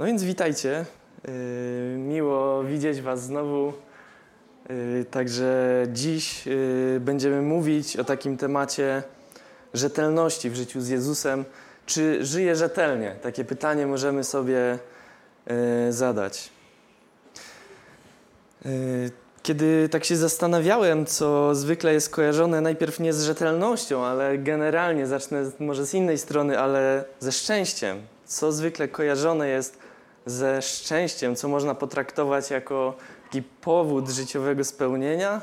No więc witajcie. Yy, miło widzieć Was znowu. Yy, także dziś yy, będziemy mówić o takim temacie rzetelności w życiu z Jezusem. Czy żyję rzetelnie? Takie pytanie możemy sobie zadać. Kiedy tak się zastanawiałem, co zwykle jest kojarzone najpierw nie z rzetelnością, ale generalnie zacznę może z innej strony, ale ze szczęściem. Co zwykle kojarzone jest ze szczęściem, co można potraktować jako taki powód życiowego spełnienia,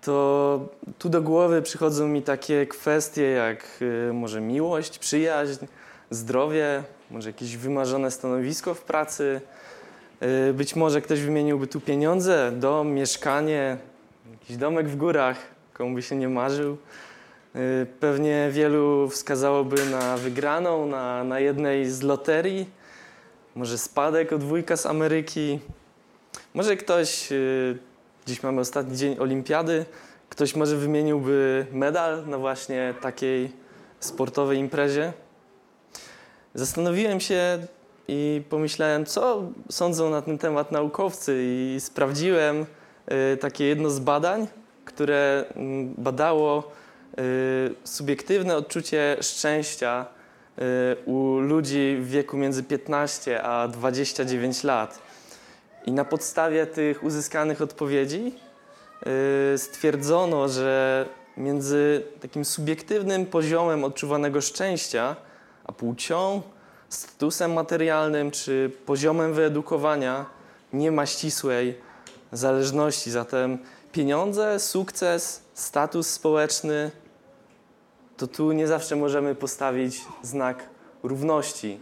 to tu do głowy przychodzą mi takie kwestie jak y, może miłość, przyjaźń, zdrowie, może jakieś wymarzone stanowisko w pracy. Y, być może ktoś wymieniłby tu pieniądze, dom, mieszkanie, jakiś domek w górach, komu by się nie marzył. Y, pewnie wielu wskazałoby na wygraną na, na jednej z loterii może spadek od wujka z Ameryki. Może ktoś, y, dziś mamy ostatni dzień olimpiady, ktoś może wymieniłby medal na właśnie takiej sportowej imprezie. Zastanowiłem się i pomyślałem, co sądzą na ten temat naukowcy i sprawdziłem y, takie jedno z badań, które mm, badało y, subiektywne odczucie szczęścia u ludzi w wieku między 15 a 29 lat. I na podstawie tych uzyskanych odpowiedzi y, stwierdzono, że między takim subiektywnym poziomem odczuwanego szczęścia a płcią, statusem materialnym czy poziomem wyedukowania nie ma ścisłej zależności. Zatem pieniądze, sukces, status społeczny to tu nie zawsze możemy postawić znak równości.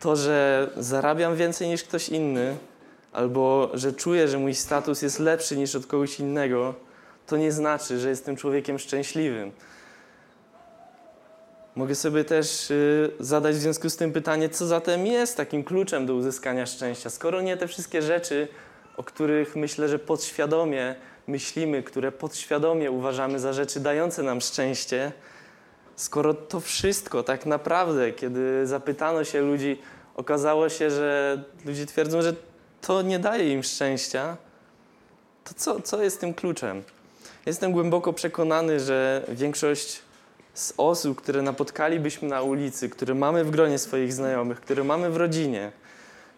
To, że zarabiam więcej niż ktoś inny, albo że czuję, że mój status jest lepszy niż od kogoś innego, to nie znaczy, że jestem człowiekiem szczęśliwym. Mogę sobie też y, zadać w związku z tym pytanie, co zatem jest takim kluczem do uzyskania szczęścia, skoro nie te wszystkie rzeczy, o których myślę, że podświadomie myślimy, które podświadomie uważamy za rzeczy dające nam szczęście, Skoro to wszystko tak naprawdę, kiedy zapytano się ludzi, okazało się, że ludzie twierdzą, że to nie daje im szczęścia, to co, co jest tym kluczem? Jestem głęboko przekonany, że większość z osób, które napotkalibyśmy na ulicy, które mamy w gronie swoich znajomych, które mamy w rodzinie,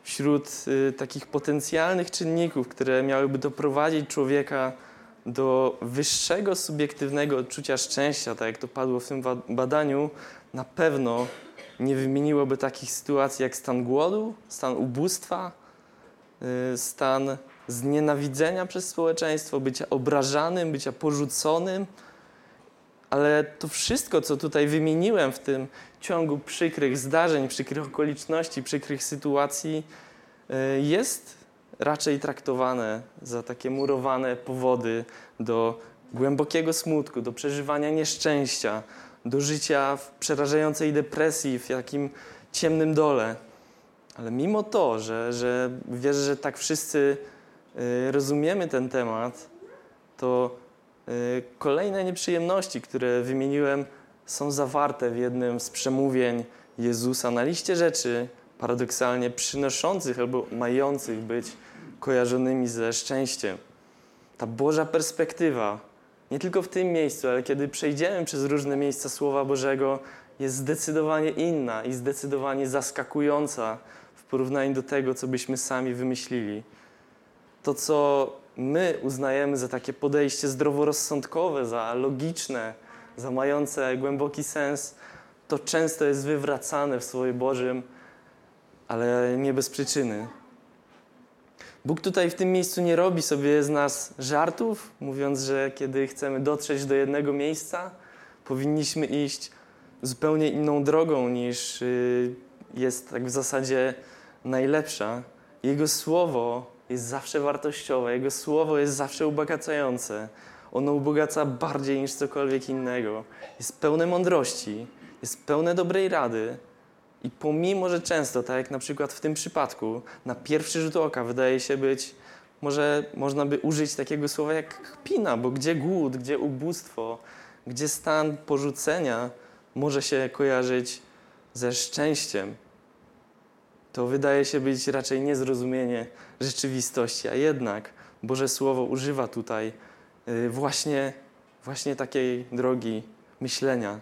wśród y, takich potencjalnych czynników, które miałyby doprowadzić człowieka do wyższego subiektywnego odczucia szczęścia, tak jak to padło w tym badaniu, na pewno nie wymieniłoby takich sytuacji jak stan głodu, stan ubóstwa, y, stan znienawidzenia przez społeczeństwo, bycia obrażanym, bycia porzuconym. Ale to wszystko, co tutaj wymieniłem w tym ciągu przykrych zdarzeń, przykrych okoliczności, przykrych sytuacji, y, jest raczej traktowane za takie murowane powody do głębokiego smutku, do przeżywania nieszczęścia, do życia w przerażającej depresji, w jakim ciemnym dole. Ale mimo to, że, że wierzę, że tak wszyscy y, rozumiemy ten temat, to y, kolejne nieprzyjemności, które wymieniłem, są zawarte w jednym z przemówień Jezusa na liście rzeczy, paradoksalnie przynoszących albo mających być kojarzonymi ze szczęściem. Ta Boża perspektywa, nie tylko w tym miejscu, ale kiedy przejdziemy przez różne miejsca Słowa Bożego, jest zdecydowanie inna i zdecydowanie zaskakująca w porównaniu do tego, co byśmy sami wymyślili. To, co my uznajemy za takie podejście zdroworozsądkowe, za logiczne, za mające głęboki sens, to często jest wywracane w Słowie Bożym, ale nie bez przyczyny. Bóg tutaj w tym miejscu nie robi sobie z nas żartów, mówiąc, że kiedy chcemy dotrzeć do jednego miejsca, powinniśmy iść zupełnie inną drogą niż y, jest tak w zasadzie najlepsza. Jego słowo jest zawsze wartościowe, Jego słowo jest zawsze ubogacające. Ono ubogaca bardziej niż cokolwiek innego. Jest pełne mądrości, jest pełne dobrej rady, i pomimo, że często, tak jak na przykład w tym przypadku, na pierwszy rzut oka wydaje się być, może można by użyć takiego słowa jak kpina, bo gdzie głód, gdzie ubóstwo, gdzie stan porzucenia może się kojarzyć ze szczęściem. to wydaje się być raczej niezrozumienie rzeczywistości, a jednak Boże Słowo używa tutaj y, właśnie, właśnie takiej drogi myślenia.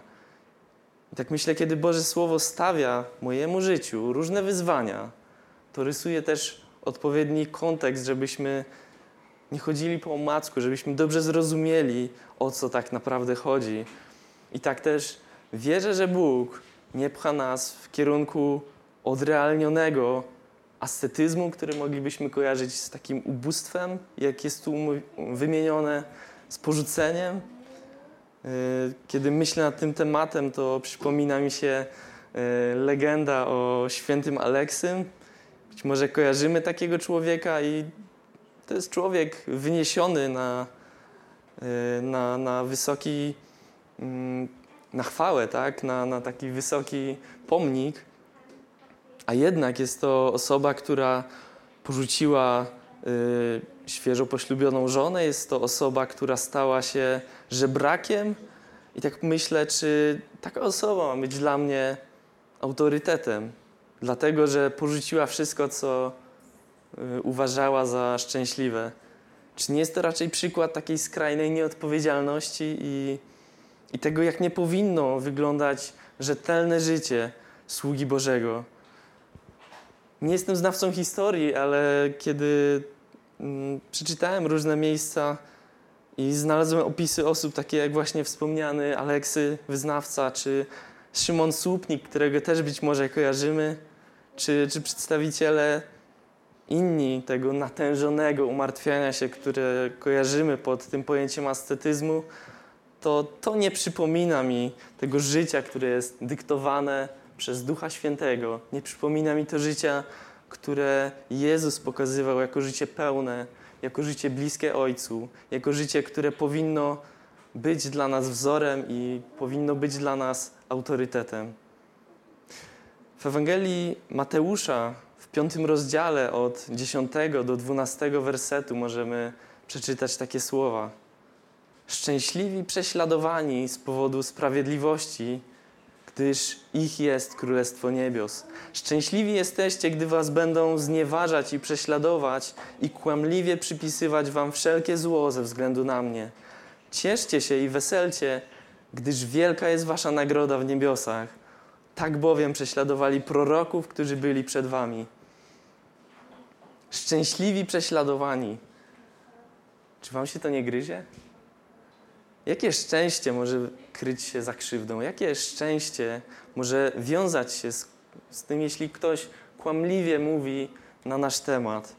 I tak myślę, kiedy Boże Słowo stawia mojemu życiu różne wyzwania, to rysuje też odpowiedni kontekst, żebyśmy nie chodzili po omacku, żebyśmy dobrze zrozumieli, o co tak naprawdę chodzi. I tak też wierzę, że Bóg nie pcha nas w kierunku odrealnionego ascetyzmu, który moglibyśmy kojarzyć z takim ubóstwem, jak jest tu wymienione, z porzuceniem. Y, kiedy myślę nad tym tematem, to przypomina mi się y, legenda o świętym Aleksym. Być może kojarzymy takiego człowieka i to jest człowiek wyniesiony na, y, na, na wysoki, mm, na chwałę, tak? na, na taki wysoki pomnik, a jednak jest to osoba, która porzuciła świeżo poślubioną żonę, jest to osoba, która stała się żebrakiem. I tak myślę, czy taka osoba ma być dla mnie autorytetem, dlatego że porzuciła wszystko, co y, uważała za szczęśliwe. Czy nie jest to raczej przykład takiej skrajnej nieodpowiedzialności i, i tego, jak nie powinno wyglądać rzetelne życie sługi Bożego? Nie jestem znawcą historii, ale kiedy mm, przeczytałem różne miejsca i znalazłem opisy osób takie jak właśnie wspomniany Aleksy, wyznawca, czy Szymon Słupnik, którego też być może kojarzymy, czy, czy przedstawiciele inni tego natężonego umartwiania się, które kojarzymy pod tym pojęciem ascetyzmu, to to nie przypomina mi tego życia, które jest dyktowane przez Ducha Świętego. Nie przypomina mi to życia, które Jezus pokazywał jako życie pełne, jako życie bliskie Ojcu, jako życie, które powinno być dla nas wzorem i powinno być dla nas autorytetem. W Ewangelii Mateusza w piątym rozdziale od 10 do 12 wersetu możemy przeczytać takie słowa. Szczęśliwi prześladowani z powodu sprawiedliwości, gdyż ich jest Królestwo Niebios. Szczęśliwi jesteście, gdy was będą znieważać i prześladować i kłamliwie przypisywać wam wszelkie zło ze względu na mnie. Cieszcie się i weselcie, gdyż wielka jest wasza nagroda w niebiosach. Tak bowiem prześladowali proroków, którzy byli przed wami. Szczęśliwi prześladowani. Czy wam się to nie gryzie? Jakie szczęście może kryć się za krzywdą? Jakie szczęście może wiązać się z, z tym, jeśli ktoś kłamliwie mówi na nasz temat?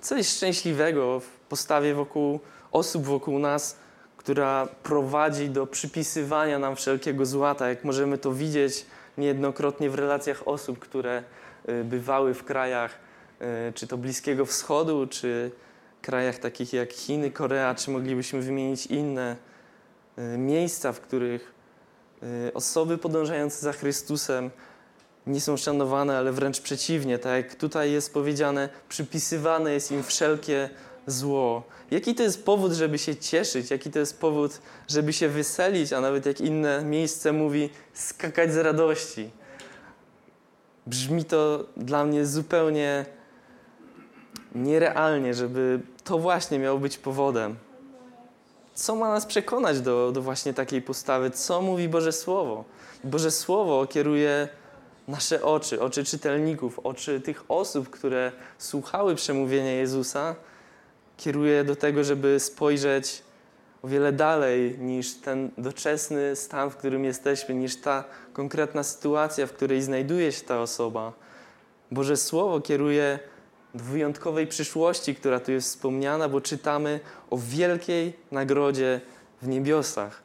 Co jest szczęśliwego w postawie wokół osób wokół nas, która prowadzi do przypisywania nam wszelkiego złata, jak możemy to widzieć niejednokrotnie w relacjach osób, które y, bywały w krajach y, czy to Bliskiego Wschodu, czy krajach takich jak Chiny, Korea, czy moglibyśmy wymienić inne y, miejsca, w których y, osoby podążające za Chrystusem nie są szanowane, ale wręcz przeciwnie, tak jak tutaj jest powiedziane, przypisywane jest im wszelkie zło. Jaki to jest powód, żeby się cieszyć? Jaki to jest powód, żeby się weselić, a nawet jak inne miejsce mówi, skakać z radości? Brzmi to dla mnie zupełnie nierealnie, żeby to właśnie miało być powodem. Co ma nas przekonać do, do właśnie takiej postawy? Co mówi Boże Słowo? Boże Słowo kieruje nasze oczy, oczy czytelników, oczy tych osób, które słuchały przemówienia Jezusa, kieruje do tego, żeby spojrzeć o wiele dalej niż ten doczesny stan, w którym jesteśmy, niż ta konkretna sytuacja, w której znajduje się ta osoba. Boże Słowo kieruje wyjątkowej przyszłości, która tu jest wspomniana, bo czytamy o wielkiej nagrodzie w niebiosach.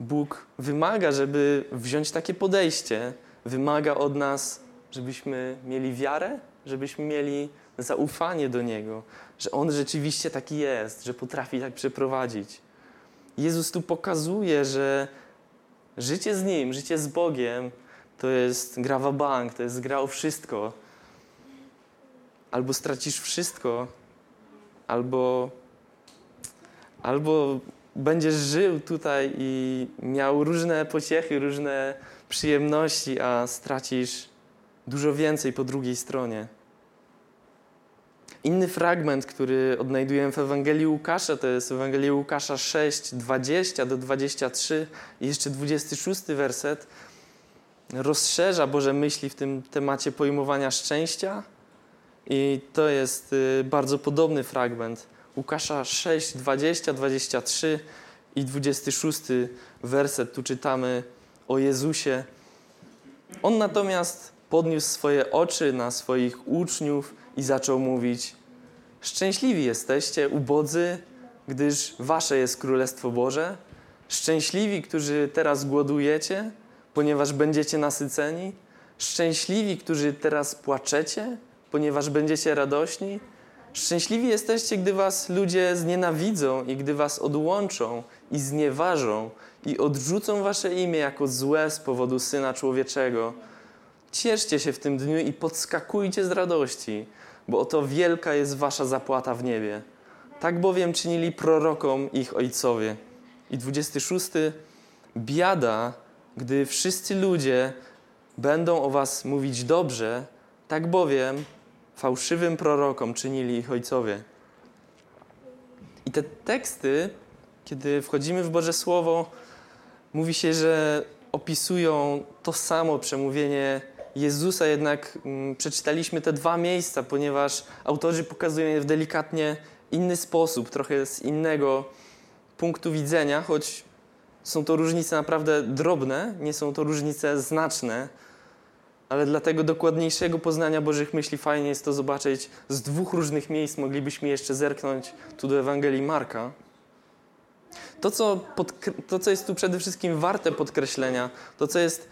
Bóg wymaga, żeby wziąć takie podejście, wymaga od nas, żebyśmy mieli wiarę, żebyśmy mieli zaufanie do Niego, że On rzeczywiście taki jest, że potrafi tak przeprowadzić. Jezus tu pokazuje, że życie z Nim, życie z Bogiem to jest gra w bank, to jest gra o wszystko, albo stracisz wszystko, albo, albo będziesz żył tutaj i miał różne pociechy, różne przyjemności, a stracisz dużo więcej po drugiej stronie. Inny fragment, który odnajdujemy w Ewangelii Łukasza, to jest Ewangelia Łukasza 6, 20 do 23 i jeszcze 26 werset, rozszerza Boże myśli w tym temacie pojmowania szczęścia i to jest y, bardzo podobny fragment. Łukasza 6, 20, 23 i 26 werset. Tu czytamy o Jezusie. On natomiast podniósł swoje oczy na swoich uczniów i zaczął mówić: Szczęśliwi jesteście, ubodzy, gdyż wasze jest Królestwo Boże. Szczęśliwi, którzy teraz głodujecie, ponieważ będziecie nasyceni. Szczęśliwi, którzy teraz płaczecie, ponieważ będziecie radośni. Szczęśliwi jesteście, gdy was ludzie znienawidzą i gdy was odłączą i znieważą i odrzucą wasze imię jako złe z powodu Syna Człowieczego. Cieszcie się w tym dniu i podskakujcie z radości, bo oto wielka jest wasza zapłata w niebie. Tak bowiem czynili prorokom ich ojcowie. I 26. Biada, gdy wszyscy ludzie będą o was mówić dobrze, tak bowiem fałszywym prorokom czynili ich ojcowie. I te teksty, kiedy wchodzimy w Boże Słowo, mówi się, że opisują to samo przemówienie Jezusa, jednak mm, przeczytaliśmy te dwa miejsca, ponieważ autorzy pokazują je w delikatnie inny sposób, trochę z innego punktu widzenia, choć są to różnice naprawdę drobne, nie są to różnice znaczne, ale dla tego dokładniejszego poznania Bożych myśli fajnie jest to zobaczyć z dwóch różnych miejsc. Moglibyśmy jeszcze zerknąć tu do Ewangelii Marka. To co, to, co jest tu przede wszystkim warte podkreślenia, to, co jest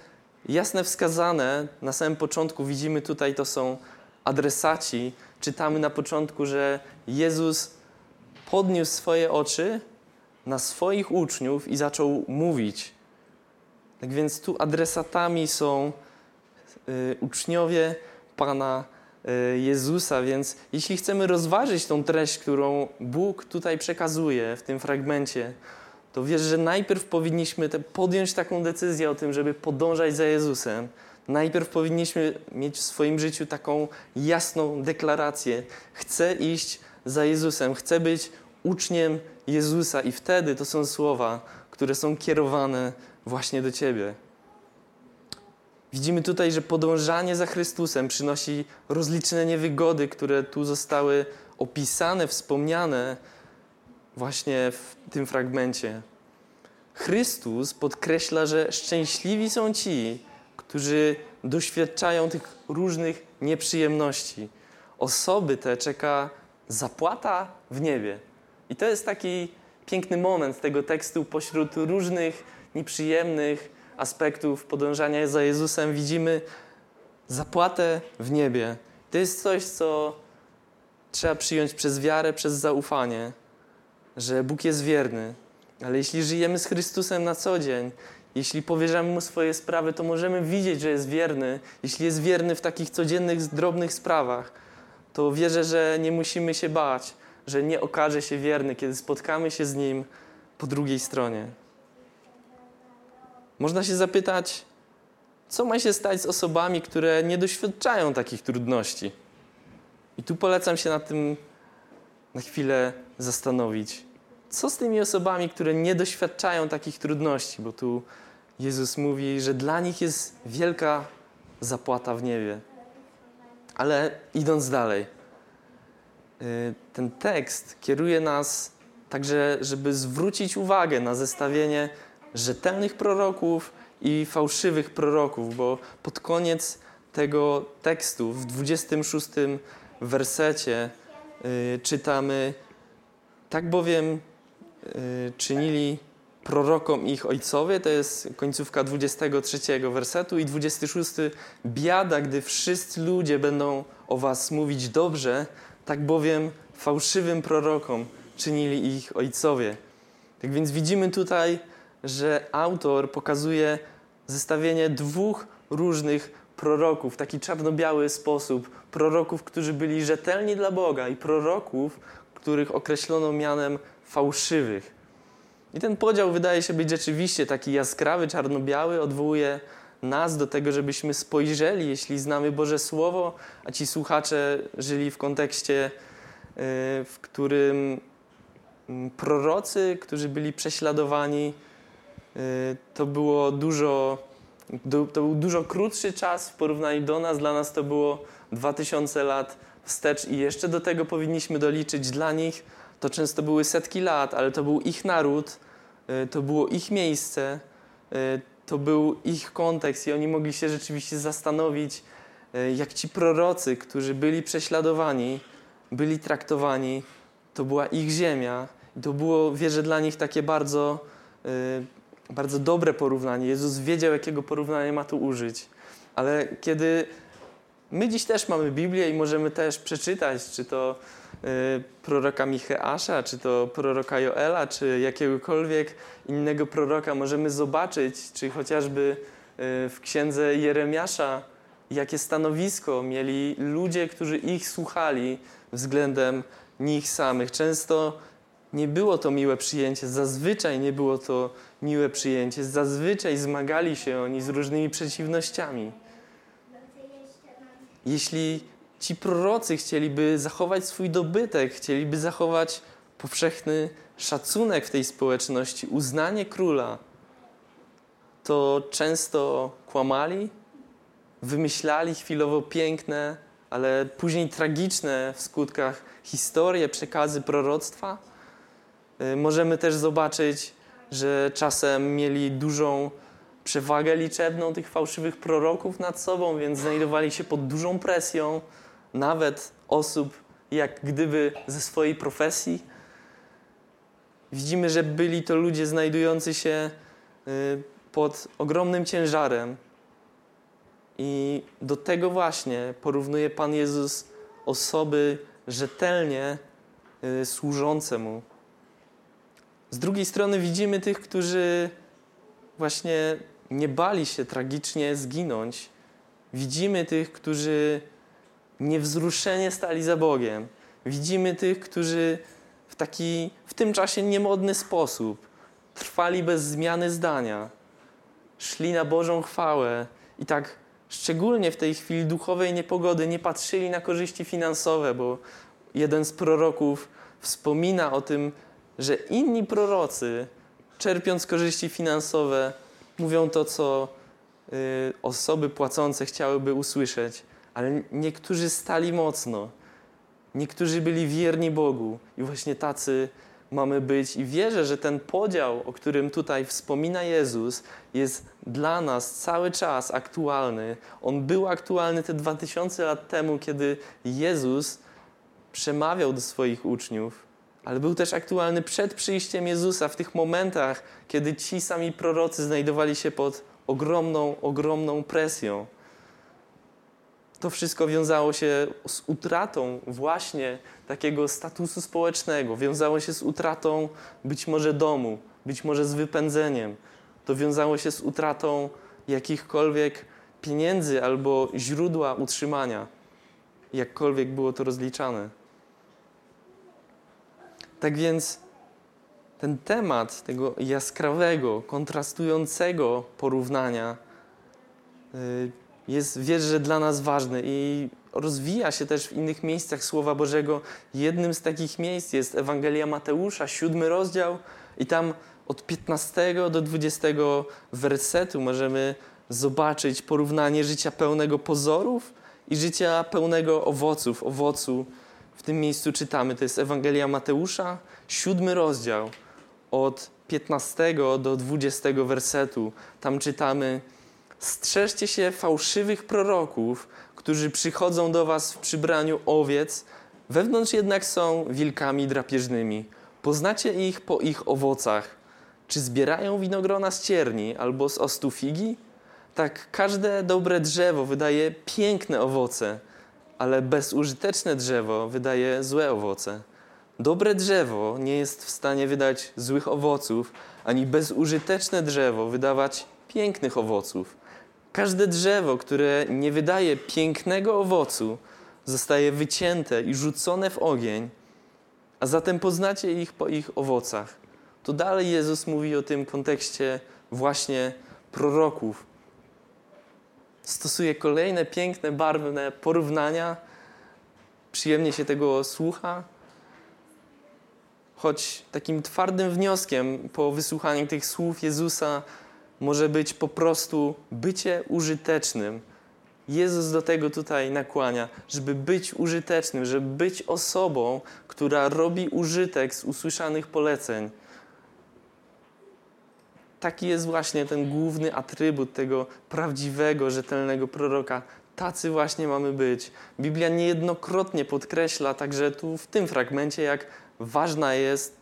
jasne wskazane na samym początku, widzimy tutaj, to są adresaci. Czytamy na początku, że Jezus podniósł swoje oczy na swoich uczniów i zaczął mówić. Tak więc tu adresatami są uczniowie Pana y, Jezusa, więc jeśli chcemy rozważyć tą treść, którą Bóg tutaj przekazuje w tym fragmencie, to wiesz, że najpierw powinniśmy podjąć taką decyzję o tym, żeby podążać za Jezusem. Najpierw powinniśmy mieć w swoim życiu taką jasną deklarację: chcę iść za Jezusem, chcę być uczniem Jezusa, i wtedy to są słowa, które są kierowane właśnie do Ciebie. Widzimy tutaj, że podążanie za Chrystusem przynosi rozliczne niewygody, które tu zostały opisane, wspomniane właśnie w tym fragmencie. Chrystus podkreśla, że szczęśliwi są ci, którzy doświadczają tych różnych nieprzyjemności. Osoby te czeka zapłata w niebie. I to jest taki piękny moment tego tekstu pośród różnych nieprzyjemnych aspektów podążania za Jezusem. Widzimy zapłatę w niebie. To jest coś, co trzeba przyjąć przez wiarę, przez zaufanie, że Bóg jest wierny. Ale jeśli żyjemy z Chrystusem na co dzień, jeśli powierzamy Mu swoje sprawy, to możemy widzieć, że jest wierny. Jeśli jest wierny w takich codziennych, drobnych sprawach, to wierzę, że nie musimy się bać, że nie okaże się wierny, kiedy spotkamy się z Nim po drugiej stronie. Można się zapytać, co ma się stać z osobami, które nie doświadczają takich trudności? I tu polecam się nad tym na chwilę zastanowić. Co z tymi osobami, które nie doświadczają takich trudności? Bo tu Jezus mówi, że dla nich jest wielka zapłata w niebie. Ale idąc dalej, y, ten tekst kieruje nas także, żeby zwrócić uwagę na zestawienie rzetelnych proroków i fałszywych proroków, bo pod koniec tego tekstu, w 26 wersecie, yy, czytamy: Tak bowiem yy, czynili prorokom ich ojcowie, to jest końcówka 23 wersetu i 26. Biada, gdy wszyscy ludzie będą o was mówić dobrze, tak bowiem fałszywym prorokom czynili ich ojcowie. Tak więc widzimy tutaj, że autor pokazuje zestawienie dwóch różnych proroków taki czarno-biały sposób. Proroków, którzy byli rzetelni dla Boga i proroków, których określono mianem fałszywych. I ten podział wydaje się być rzeczywiście taki jaskrawy, czarno-biały, odwołuje nas do tego, żebyśmy spojrzeli, jeśli znamy Boże Słowo, a ci słuchacze żyli w kontekście, y, w którym mm, prorocy, którzy byli prześladowani, to było dużo, to był dużo krótszy czas w porównaniu do nas. Dla nas to było 2000 lat wstecz i jeszcze do tego powinniśmy doliczyć dla nich. To często były setki lat, ale to był ich naród, y, to było ich miejsce, to był ich kontekst i oni mogli się rzeczywiście zastanowić, jak ci prorocy, którzy byli prześladowani, byli traktowani, to była ich ziemia. To było, wierzę, dla nich takie bardzo, bardzo dobre porównanie. Jezus wiedział, jakiego porównania ma tu użyć. Ale kiedy my dziś też mamy Biblię i możemy też przeczytać, czy to Y, proroka Micheasza, czy to proroka Joela, czy jakiegokolwiek innego proroka, możemy zobaczyć, czy chociażby y, w księdze Jeremiasza, jakie stanowisko mieli ludzie, którzy ich słuchali względem nich samych. Często nie było to miłe przyjęcie, zazwyczaj nie było to miłe przyjęcie, zazwyczaj zmagali się oni z różnymi przeciwnościami. Jeśli ci prorocy chcieliby zachować swój dobytek, chcieliby zachować powszechny szacunek w tej społeczności, uznanie króla, to często kłamali, wymyślali chwilowo piękne, ale później tragiczne w skutkach historie, przekazy proroctwa. Y, możemy też zobaczyć, że czasem mieli dużą przewagę liczebną tych fałszywych proroków nad sobą, więc znajdowali się pod dużą presją nawet osób, jak gdyby ze swojej profesji. Widzimy, że byli to ludzie znajdujący się y, pod ogromnym ciężarem. I do tego właśnie porównuje Pan Jezus osoby rzetelnie y, służące Mu. Z drugiej strony widzimy tych, którzy właśnie nie bali się tragicznie zginąć. Widzimy tych, którzy niewzruszenie stali za Bogiem. Widzimy tych, którzy w taki w tym czasie niemodny sposób trwali bez zmiany zdania, szli na Bożą chwałę i tak szczególnie w tej chwili duchowej niepogody nie patrzyli na korzyści finansowe, bo jeden z proroków wspomina o tym, że inni prorocy, czerpiąc korzyści finansowe, mówią to, co y, osoby płacące chciałyby usłyszeć ale niektórzy stali mocno. Niektórzy byli wierni Bogu i właśnie tacy mamy być. I wierzę, że ten podział, o którym tutaj wspomina Jezus, jest dla nas cały czas aktualny. On był aktualny te 2000 lat temu, kiedy Jezus przemawiał do swoich uczniów, ale był też aktualny przed przyjściem Jezusa, w tych momentach, kiedy ci sami prorocy znajdowali się pod ogromną, ogromną presją to wszystko wiązało się z utratą właśnie takiego statusu społecznego, wiązało się z utratą być może domu, być może z wypędzeniem. To wiązało się z utratą jakichkolwiek pieniędzy albo źródła utrzymania, jakkolwiek było to rozliczane. Tak więc ten temat tego jaskrawego, kontrastującego porównania y, jest, wierzę, dla nas ważny i rozwija się też w innych miejscach Słowa Bożego. Jednym z takich miejsc jest Ewangelia Mateusza, siódmy rozdział i tam od 15 do 20 wersetu możemy zobaczyć porównanie życia pełnego pozorów i życia pełnego owoców, owocu. W tym miejscu czytamy, to jest Ewangelia Mateusza, siódmy rozdział, od 15 do 20 wersetu. Tam czytamy, Strzeżcie się fałszywych proroków, którzy przychodzą do was w przybraniu owiec, wewnątrz jednak są wilkami drapieżnymi. Poznacie ich po ich owocach. Czy zbierają winogrona z cierni albo z ostu figi? Tak każde dobre drzewo wydaje piękne owoce, ale bezużyteczne drzewo wydaje złe owoce. Dobre drzewo nie jest w stanie wydać złych owoców, ani bezużyteczne drzewo wydawać pięknych owoców. Każde drzewo, które nie wydaje pięknego owocu, zostaje wycięte i rzucone w ogień, a zatem poznacie ich po ich owocach. To dalej Jezus mówi o tym kontekście właśnie proroków. Stosuje kolejne piękne, barwne porównania. Przyjemnie się tego słucha. Choć takim twardym wnioskiem po wysłuchaniu tych słów Jezusa może być po prostu bycie użytecznym. Jezus do tego tutaj nakłania, żeby być użytecznym, żeby być osobą, która robi użytek z usłyszanych poleceń. Taki jest właśnie ten główny atrybut tego prawdziwego, rzetelnego proroka. Tacy właśnie mamy być. Biblia niejednokrotnie podkreśla także tu w tym fragmencie, jak ważna jest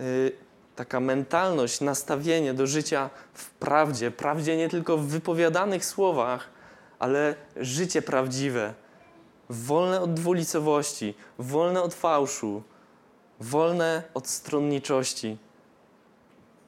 y, taka mentalność, nastawienie do życia w prawdzie. Prawdzie nie tylko w wypowiadanych słowach, ale życie prawdziwe, wolne od dwulicowości, wolne od fałszu, wolne od stronniczości.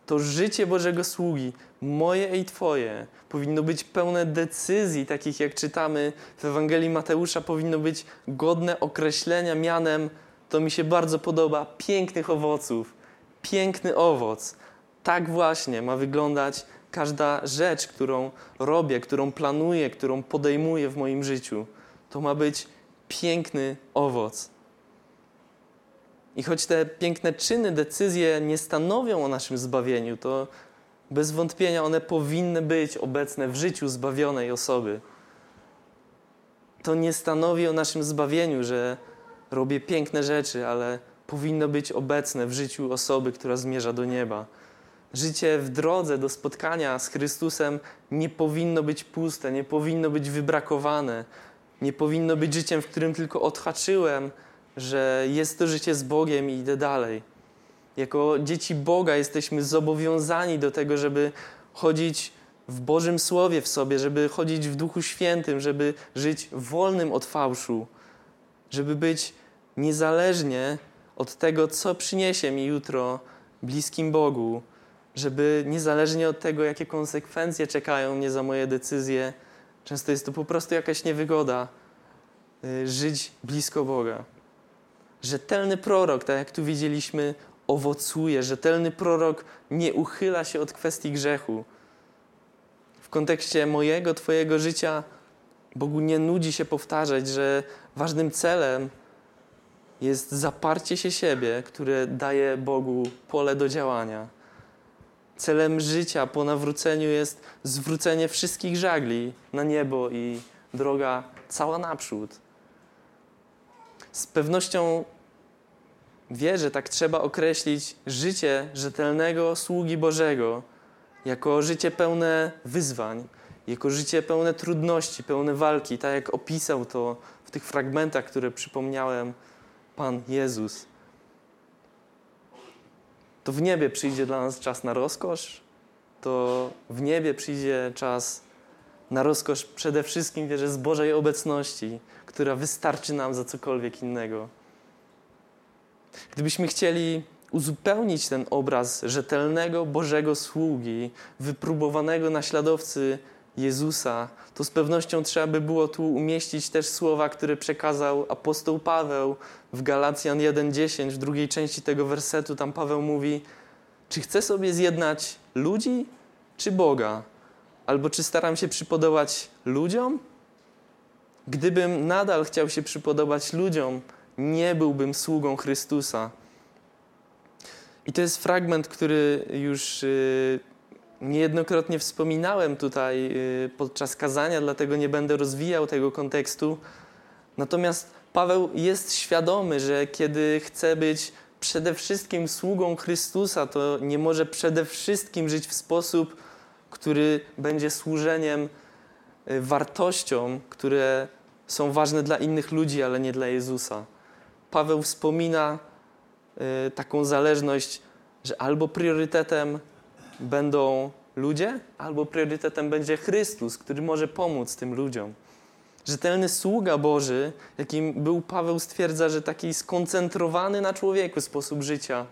To życie Bożego sługi, moje i Twoje, powinno być pełne decyzji, takich jak czytamy w Ewangelii Mateusza, powinno być godne określenia mianem, to mi się bardzo podoba, pięknych owoców. Piękny owoc. Tak właśnie ma wyglądać każda rzecz, którą robię, którą planuję, którą podejmuję w moim życiu. To ma być piękny owoc. I choć te piękne czyny, decyzje nie stanowią o naszym zbawieniu, to bez wątpienia one powinny być obecne w życiu zbawionej osoby. To nie stanowi o naszym zbawieniu, że robię piękne rzeczy, ale powinno być obecne w życiu osoby, która zmierza do nieba. Życie w drodze do spotkania z Chrystusem nie powinno być puste, nie powinno być wybrakowane, nie powinno być życiem, w którym tylko odhaczyłem, że jest to życie z Bogiem i idę dalej. Jako dzieci Boga jesteśmy zobowiązani do tego, żeby chodzić w Bożym Słowie w sobie, żeby chodzić w Duchu Świętym, żeby żyć wolnym od fałszu, żeby być niezależnie od tego, co przyniesie mi jutro bliskim Bogu, żeby niezależnie od tego, jakie konsekwencje czekają mnie za moje decyzje, często jest to po prostu jakaś niewygoda, y, żyć blisko Boga. Rzetelny prorok, tak jak tu widzieliśmy, owocuje. Rzetelny prorok nie uchyla się od kwestii grzechu. W kontekście mojego, Twojego życia, Bogu nie nudzi się powtarzać, że ważnym celem jest zaparcie się siebie, które daje Bogu pole do działania. Celem życia po nawróceniu jest zwrócenie wszystkich żagli na niebo i droga cała naprzód. Z pewnością wierzę, tak trzeba określić życie rzetelnego sługi Bożego jako życie pełne wyzwań, jako życie pełne trudności, pełne walki, tak jak opisał to w tych fragmentach, które przypomniałem Pan Jezus. To w niebie przyjdzie dla nas czas na rozkosz, to w niebie przyjdzie czas na rozkosz przede wszystkim, wierzę, z Bożej obecności, która wystarczy nam za cokolwiek innego. Gdybyśmy chcieli uzupełnić ten obraz rzetelnego Bożego sługi, wypróbowanego naśladowcy Jezusa, to z pewnością trzeba by było tu umieścić też słowa, które przekazał apostoł Paweł w Galacjan 1:10, w drugiej części tego wersetu. Tam Paweł mówi: Czy chcę sobie zjednać ludzi, czy Boga? Albo czy staram się przypodobać ludziom? Gdybym nadal chciał się przypodobać ludziom, nie byłbym sługą Chrystusa. I to jest fragment, który już y, niejednokrotnie wspominałem tutaj y, podczas kazania, dlatego nie będę rozwijał tego kontekstu. Natomiast Paweł jest świadomy, że kiedy chce być przede wszystkim sługą Chrystusa, to nie może przede wszystkim żyć w sposób, który będzie służeniem y, wartościom, które są ważne dla innych ludzi, ale nie dla Jezusa. Paweł wspomina y, taką zależność, że albo priorytetem będą ludzie, albo priorytetem będzie Chrystus, który może pomóc tym ludziom. Rzetelny sługa Boży, jakim był Paweł, stwierdza, że taki skoncentrowany na człowieku sposób życia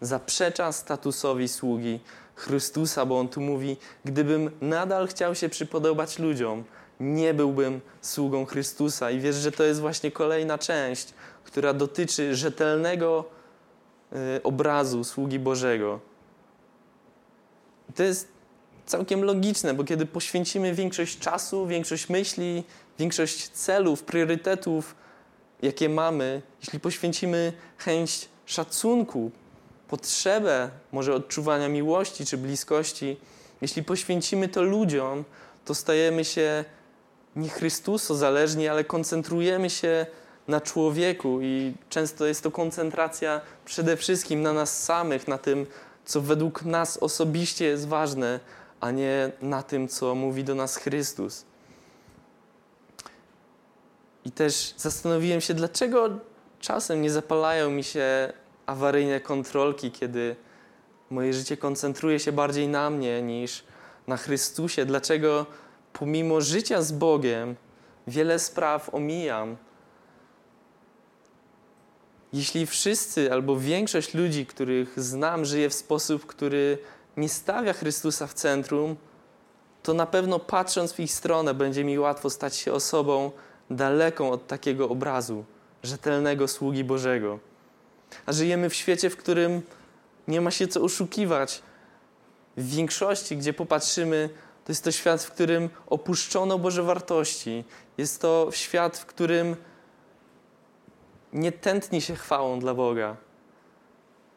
zaprzecza statusowi sługi Chrystusa, bo on tu mówi: Gdybym nadal chciał się przypodobać ludziom, nie byłbym sługą Chrystusa. I wiesz, że to jest właśnie kolejna część, która dotyczy rzetelnego y, obrazu sługi Bożego. To jest całkiem logiczne, bo kiedy poświęcimy większość czasu, większość myśli, większość celów, priorytetów, jakie mamy, jeśli poświęcimy chęć szacunku, potrzebę może odczuwania miłości czy bliskości, jeśli poświęcimy to ludziom, to stajemy się nie Chrystuso zależni, ale koncentrujemy się na człowieku i często jest to koncentracja przede wszystkim na nas samych, na tym, co według nas osobiście jest ważne, a nie na tym, co mówi do nas Chrystus. I też zastanowiłem się, dlaczego czasem nie zapalają mi się awaryjne kontrolki, kiedy moje życie koncentruje się bardziej na mnie niż na Chrystusie. Dlaczego pomimo życia z Bogiem wiele spraw omijam. Jeśli wszyscy albo większość ludzi, których znam, żyje w sposób, który nie stawia Chrystusa w centrum, to na pewno patrząc w ich stronę będzie mi łatwo stać się osobą daleką od takiego obrazu rzetelnego sługi Bożego. A żyjemy w świecie, w którym nie ma się co oszukiwać. W większości, gdzie popatrzymy, to jest to świat, w którym opuszczono Boże wartości. Jest to świat, w którym nie tętni się chwałą dla Boga.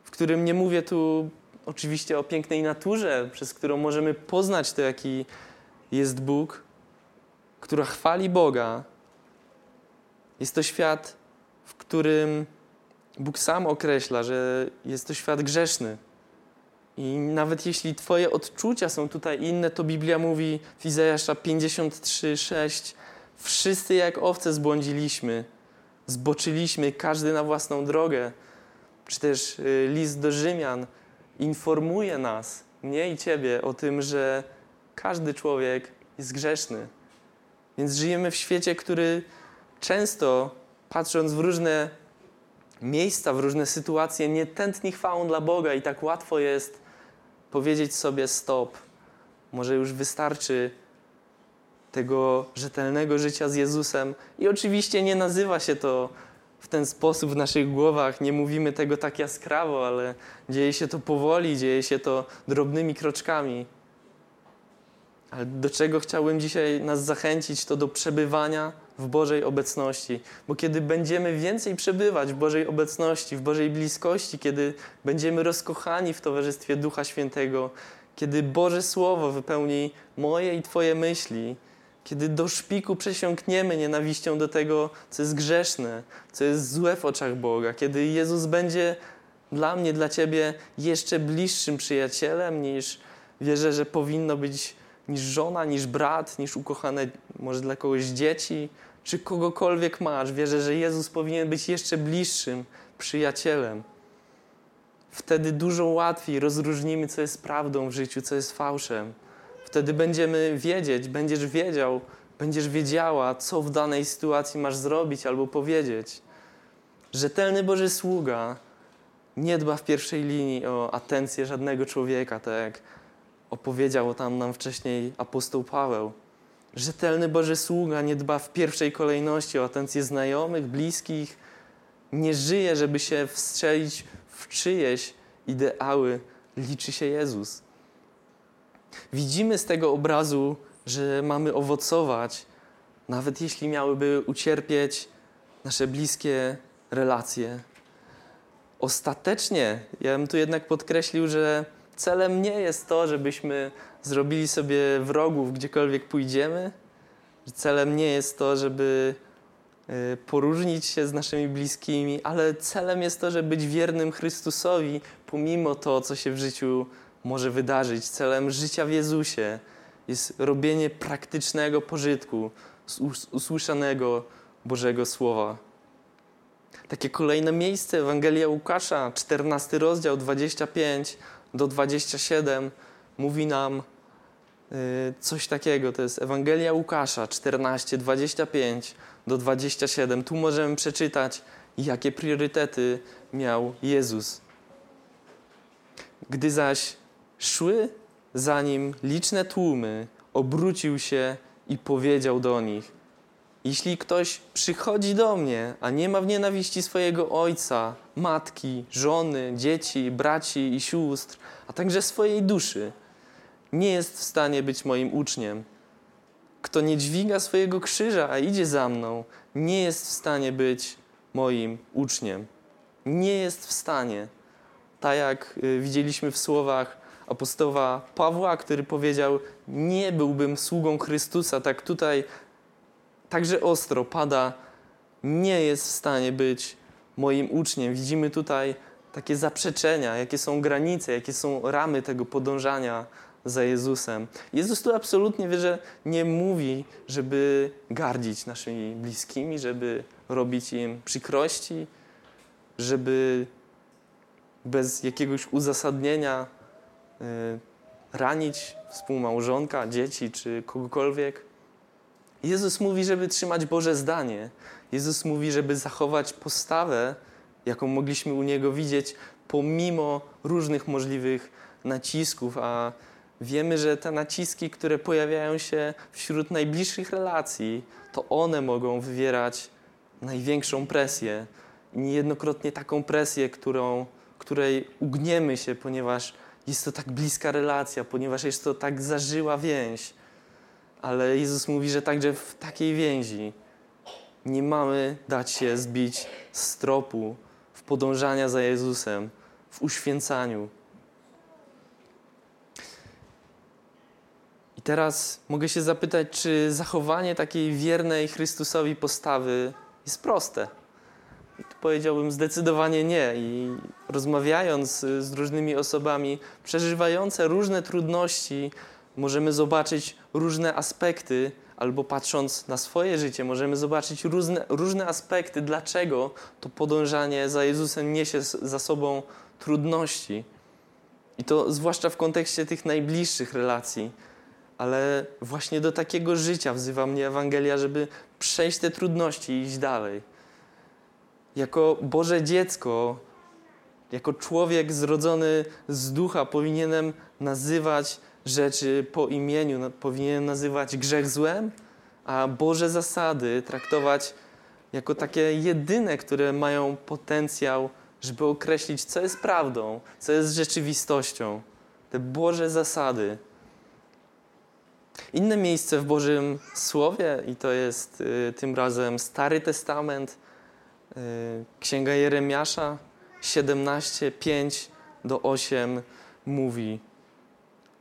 W którym nie mówię tu oczywiście o pięknej naturze, przez którą możemy poznać to, jaki jest Bóg, która chwali Boga. Jest to świat, w którym Bóg sam określa, że jest to świat grzeszny. I nawet jeśli Twoje odczucia są tutaj inne, to Biblia mówi w Izajasza 53, 6 Wszyscy jak owce zbłądziliśmy, zboczyliśmy, każdy na własną drogę. Czy też y, list do Rzymian informuje nas, mnie i Ciebie, o tym, że każdy człowiek jest grzeszny. Więc żyjemy w świecie, który często, patrząc w różne miejsca, w różne sytuacje, nie tętni chwałą dla Boga i tak łatwo jest powiedzieć sobie stop. Może już wystarczy tego rzetelnego życia z Jezusem. I oczywiście nie nazywa się to w ten sposób w naszych głowach, nie mówimy tego tak jaskrawo, ale dzieje się to powoli, dzieje się to drobnymi kroczkami. Ale do czego chciałbym dzisiaj nas zachęcić, to do przebywania w Bożej obecności. Bo kiedy będziemy więcej przebywać w Bożej obecności, w Bożej bliskości, kiedy będziemy rozkochani w towarzystwie Ducha Świętego, kiedy Boże Słowo wypełni moje i Twoje myśli, kiedy do szpiku przesiąkniemy nienawiścią do tego, co jest grzeszne, co jest złe w oczach Boga, kiedy Jezus będzie dla mnie, dla Ciebie jeszcze bliższym przyjacielem niż wierzę, że powinno być niż żona, niż brat, niż ukochane może dla kogoś dzieci, czy kogokolwiek masz. Wierzę, że Jezus powinien być jeszcze bliższym przyjacielem. Wtedy dużo łatwiej rozróżnimy, co jest prawdą w życiu, co jest fałszem. Wtedy będziemy wiedzieć, będziesz wiedział, będziesz wiedziała, co w danej sytuacji masz zrobić albo powiedzieć. Rzetelny Boży sługa nie dba w pierwszej linii o atencję żadnego człowieka, tak jak opowiedział tam nam wcześniej apostoł Paweł. Rzetelny Boży sługa nie dba w pierwszej kolejności o atencję znajomych, bliskich, nie żyje, żeby się wstrzelić w czyjeś ideały, liczy się Jezus. Widzimy z tego obrazu, że mamy owocować, nawet jeśli miałyby ucierpieć nasze bliskie relacje. Ostatecznie, ja bym tu jednak podkreślił, że celem nie jest to, żebyśmy zrobili sobie wrogów gdziekolwiek pójdziemy. Celem nie jest to, żeby e, poróżnić się z naszymi bliskimi, ale celem jest to, żeby być wiernym Chrystusowi, pomimo to, co się w życiu może wydarzyć. Celem życia w Jezusie jest robienie praktycznego pożytku z usłyszanego Bożego Słowa. Takie kolejne miejsce, Ewangelia Łukasza, 14 rozdział, 25 do 27, mówi nam y, coś takiego. To jest Ewangelia Łukasza 14, 25 do 27. Tu możemy przeczytać, jakie priorytety miał Jezus. Gdy zaś szły za nim liczne tłumy, obrócił się i powiedział do nich: Jeśli ktoś przychodzi do mnie, a nie ma w nienawiści swojego ojca, matki, żony, dzieci, braci i sióstr, a także swojej duszy, nie jest w stanie być moim uczniem. Kto nie dźwiga swojego krzyża, a idzie za mną, nie jest w stanie być moim uczniem. Nie jest w stanie. Tak jak y, widzieliśmy w słowach apostoła Pawła, który powiedział: Nie byłbym sługą Chrystusa, tak tutaj także ostro pada, nie jest w stanie być moim uczniem. Widzimy tutaj takie zaprzeczenia, jakie są granice, jakie są ramy tego podążania za Jezusem. Jezus tu absolutnie wie, że nie mówi, żeby gardzić naszymi bliskimi, żeby robić im przykrości, żeby bez jakiegoś uzasadnienia y, ranić współmałżonka, dzieci czy kogokolwiek. Jezus mówi, żeby trzymać Boże zdanie. Jezus mówi, żeby zachować postawę, jaką mogliśmy u Niego widzieć, pomimo różnych możliwych nacisków, a wiemy, że te naciski, które pojawiają się wśród najbliższych relacji, to one mogą wywierać największą presję. Niejednokrotnie taką presję, którą, której ugniemy się, ponieważ jest to tak bliska relacja, ponieważ jest to tak zażyła więź. Ale Jezus mówi, że także w takiej więzi nie mamy dać się zbić z tropu w podążania za Jezusem, w uświęcaniu. I teraz mogę się zapytać, czy zachowanie takiej wiernej Chrystusowi postawy jest proste? Powiedziałbym zdecydowanie nie. I rozmawiając z różnymi osobami przeżywające różne trudności, możemy zobaczyć różne aspekty, albo patrząc na swoje życie, możemy zobaczyć różne, różne aspekty, dlaczego to podążanie za Jezusem niesie za sobą trudności. I to zwłaszcza w kontekście tych najbliższych relacji. Ale właśnie do takiego życia wzywa mnie Ewangelia, żeby przejść te trudności i iść dalej. Jako Boże dziecko, jako człowiek zrodzony z ducha, powinienem nazywać rzeczy po imieniu, powinienem nazywać grzech złem, a Boże zasady traktować jako takie jedyne, które mają potencjał, żeby określić, co jest prawdą, co jest rzeczywistością. Te Boże zasady. Inne miejsce w Bożym Słowie, i to jest y, tym razem Stary Testament, y, Księga Jeremiasza 17, 5 do 8 mówi: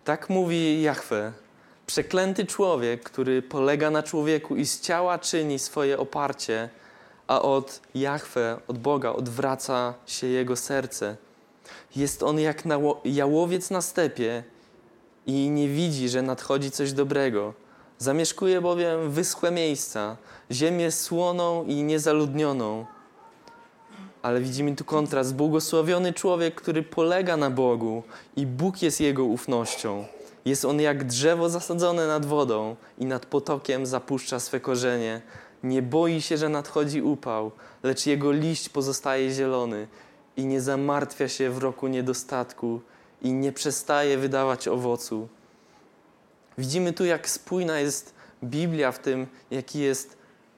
Tak mówi Jahwe. Przeklęty człowiek, który polega na człowieku i z ciała czyni swoje oparcie, a od Jahwe, od Boga odwraca się jego serce. Jest on jak jałowiec na stepie i nie widzi, że nadchodzi coś dobrego. Zamieszkuje bowiem wyschłe miejsca, ziemię słoną i niezaludnioną. Ale widzimy tu kontrast. Błogosławiony człowiek, który polega na Bogu i Bóg jest jego ufnością. Jest on jak drzewo zasadzone nad wodą i nad potokiem zapuszcza swe korzenie. Nie boi się, że nadchodzi upał, lecz jego liść pozostaje zielony i nie zamartwia się w roku niedostatku i nie przestaje wydawać owocu. Widzimy tu, jak spójna jest Biblia w tym, jaki jest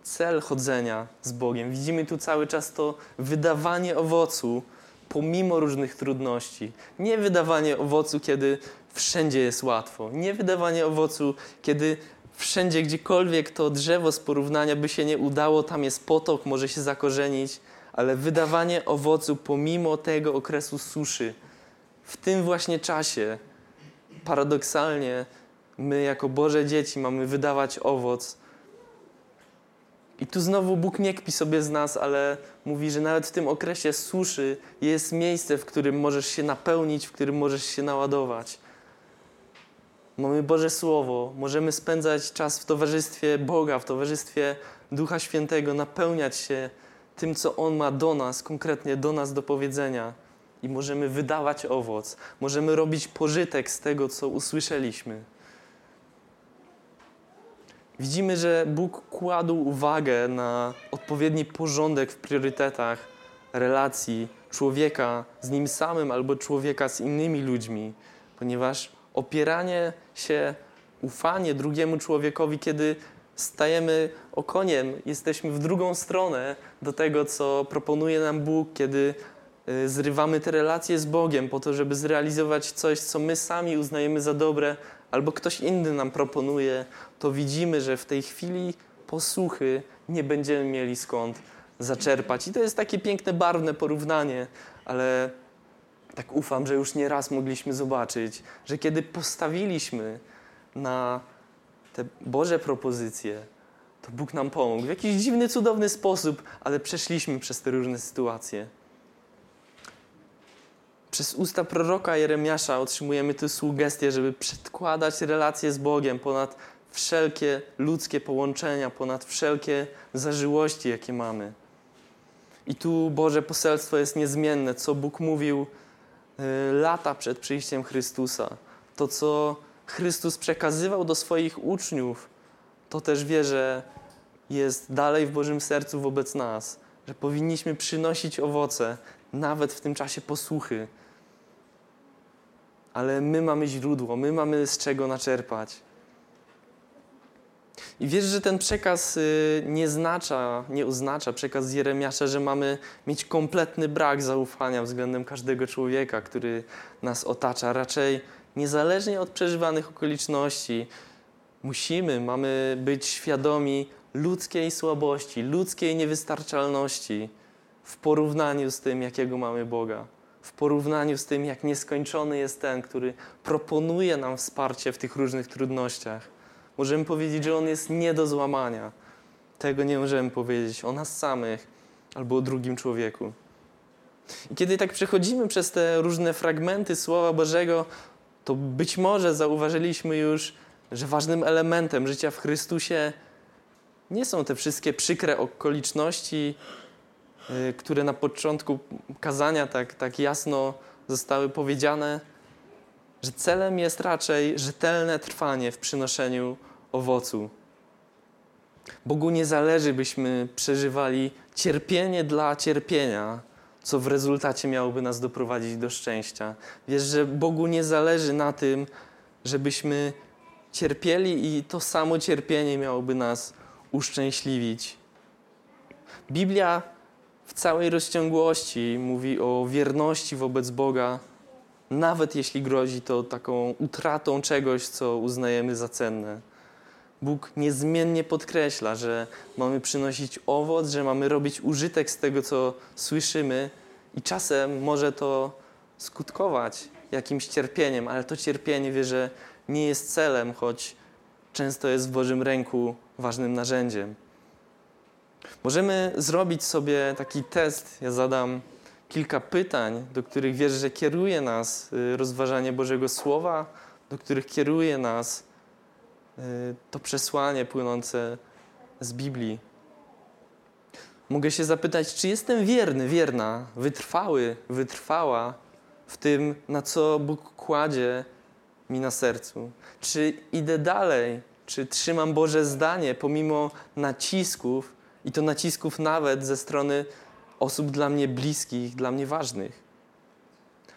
cel chodzenia z Bogiem. Widzimy tu cały czas to wydawanie owocu pomimo różnych trudności. Nie wydawanie owocu, kiedy wszędzie jest łatwo. Nie wydawanie owocu, kiedy wszędzie, gdziekolwiek to drzewo z porównania by się nie udało, tam jest potok, może się zakorzenić, ale wydawanie owocu pomimo tego okresu suszy, w tym właśnie czasie, paradoksalnie, my jako Boże dzieci mamy wydawać owoc. I tu znowu Bóg nie kpi sobie z nas, ale mówi, że nawet w tym okresie suszy jest miejsce, w którym możesz się napełnić, w którym możesz się naładować. Mamy Boże Słowo, możemy spędzać czas w towarzystwie Boga, w towarzystwie Ducha Świętego, napełniać się tym, co On ma do nas, konkretnie do nas do powiedzenia i możemy wydawać owoc, możemy robić pożytek z tego, co usłyszeliśmy. Widzimy, że Bóg kładł uwagę na odpowiedni porządek w priorytetach relacji człowieka z nim samym albo człowieka z innymi ludźmi, ponieważ opieranie się, ufanie drugiemu człowiekowi, kiedy stajemy okoniem, jesteśmy w drugą stronę do tego, co proponuje nam Bóg, kiedy y, zrywamy te relacje z Bogiem po to, żeby zrealizować coś, co my sami uznajemy za dobre, albo ktoś inny nam proponuje, to widzimy, że w tej chwili posłuchy nie będziemy mieli skąd zaczerpać. I to jest takie piękne, barwne porównanie, ale tak ufam, że już nie raz mogliśmy zobaczyć, że kiedy postawiliśmy na te Boże propozycje, to Bóg nam pomógł w jakiś dziwny, cudowny sposób, ale przeszliśmy przez te różne sytuacje. Przez usta proroka Jeremiasza otrzymujemy tę sugestię, żeby przedkładać relacje z Bogiem ponad wszelkie ludzkie połączenia, ponad wszelkie zażyłości, jakie mamy. I tu Boże poselstwo jest niezmienne, co Bóg mówił y, lata przed przyjściem Chrystusa. To, co Chrystus przekazywał do swoich uczniów, to też wierzę jest dalej w Bożym sercu wobec nas, że powinniśmy przynosić owoce, nawet w tym czasie posłuchy. Ale my mamy źródło, my mamy z czego naczerpać. I wiesz, że ten przekaz y, nie znacza, nie oznacza, przekaz z Jeremiasza, że mamy mieć kompletny brak zaufania względem każdego człowieka, który nas otacza. Raczej niezależnie od przeżywanych okoliczności, musimy, mamy być świadomi ludzkiej słabości, ludzkiej niewystarczalności w porównaniu z tym, jakiego mamy Boga. W porównaniu z tym, jak nieskończony jest ten, który proponuje nam wsparcie w tych różnych trudnościach. Możemy powiedzieć, że On jest nie do złamania. Tego nie możemy powiedzieć o nas samych albo o drugim człowieku. I kiedy tak przechodzimy przez te różne fragmenty Słowa Bożego, to być może zauważyliśmy już, że ważnym elementem życia w Chrystusie nie są te wszystkie przykre okoliczności, które na początku kazania tak, tak jasno zostały powiedziane, że celem jest raczej rzetelne trwanie w przynoszeniu owocu. Bogu nie zależy, byśmy przeżywali cierpienie dla cierpienia, co w rezultacie miałoby nas doprowadzić do szczęścia. Wiesz, że Bogu nie zależy na tym, żebyśmy cierpieli i to samo cierpienie miałoby nas uszczęśliwić. Biblia w całej rozciągłości mówi o wierności wobec Boga, nawet jeśli grozi to taką utratą czegoś, co uznajemy za cenne. Bóg niezmiennie podkreśla, że mamy przynosić owoc, że mamy robić użytek z tego, co słyszymy, i czasem może to skutkować jakimś cierpieniem, ale to cierpienie wie, że nie jest celem, choć często jest w Bożym ręku ważnym narzędziem. Możemy zrobić sobie taki test. Ja zadam kilka pytań, do których wierzę, że kieruje nas y, rozważanie Bożego Słowa, do których kieruje nas y, to przesłanie płynące z Biblii. Mogę się zapytać, czy jestem wierny, wierna, wytrwały, wytrwała w tym, na co Bóg kładzie mi na sercu? Czy idę dalej? Czy trzymam Boże zdanie pomimo nacisków i to nacisków nawet ze strony osób dla mnie bliskich, dla mnie ważnych?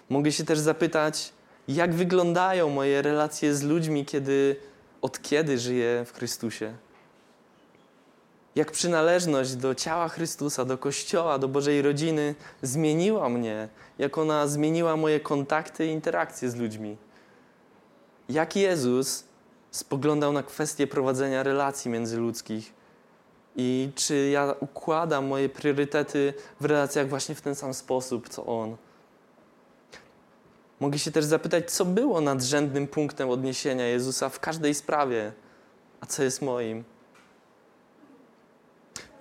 Mogę się też zapytać, jak wyglądają moje relacje z ludźmi, kiedy, od kiedy żyję w Chrystusie? Jak przynależność do ciała Chrystusa, do Kościoła, do Bożej rodziny zmieniła mnie, jak ona zmieniła moje kontakty i interakcje z ludźmi jak Jezus spoglądał na kwestię prowadzenia relacji międzyludzkich i czy ja układam moje priorytety w relacjach właśnie w ten sam sposób, co On. Mogę się też zapytać, co było nadrzędnym punktem odniesienia Jezusa w każdej sprawie, a co jest moim.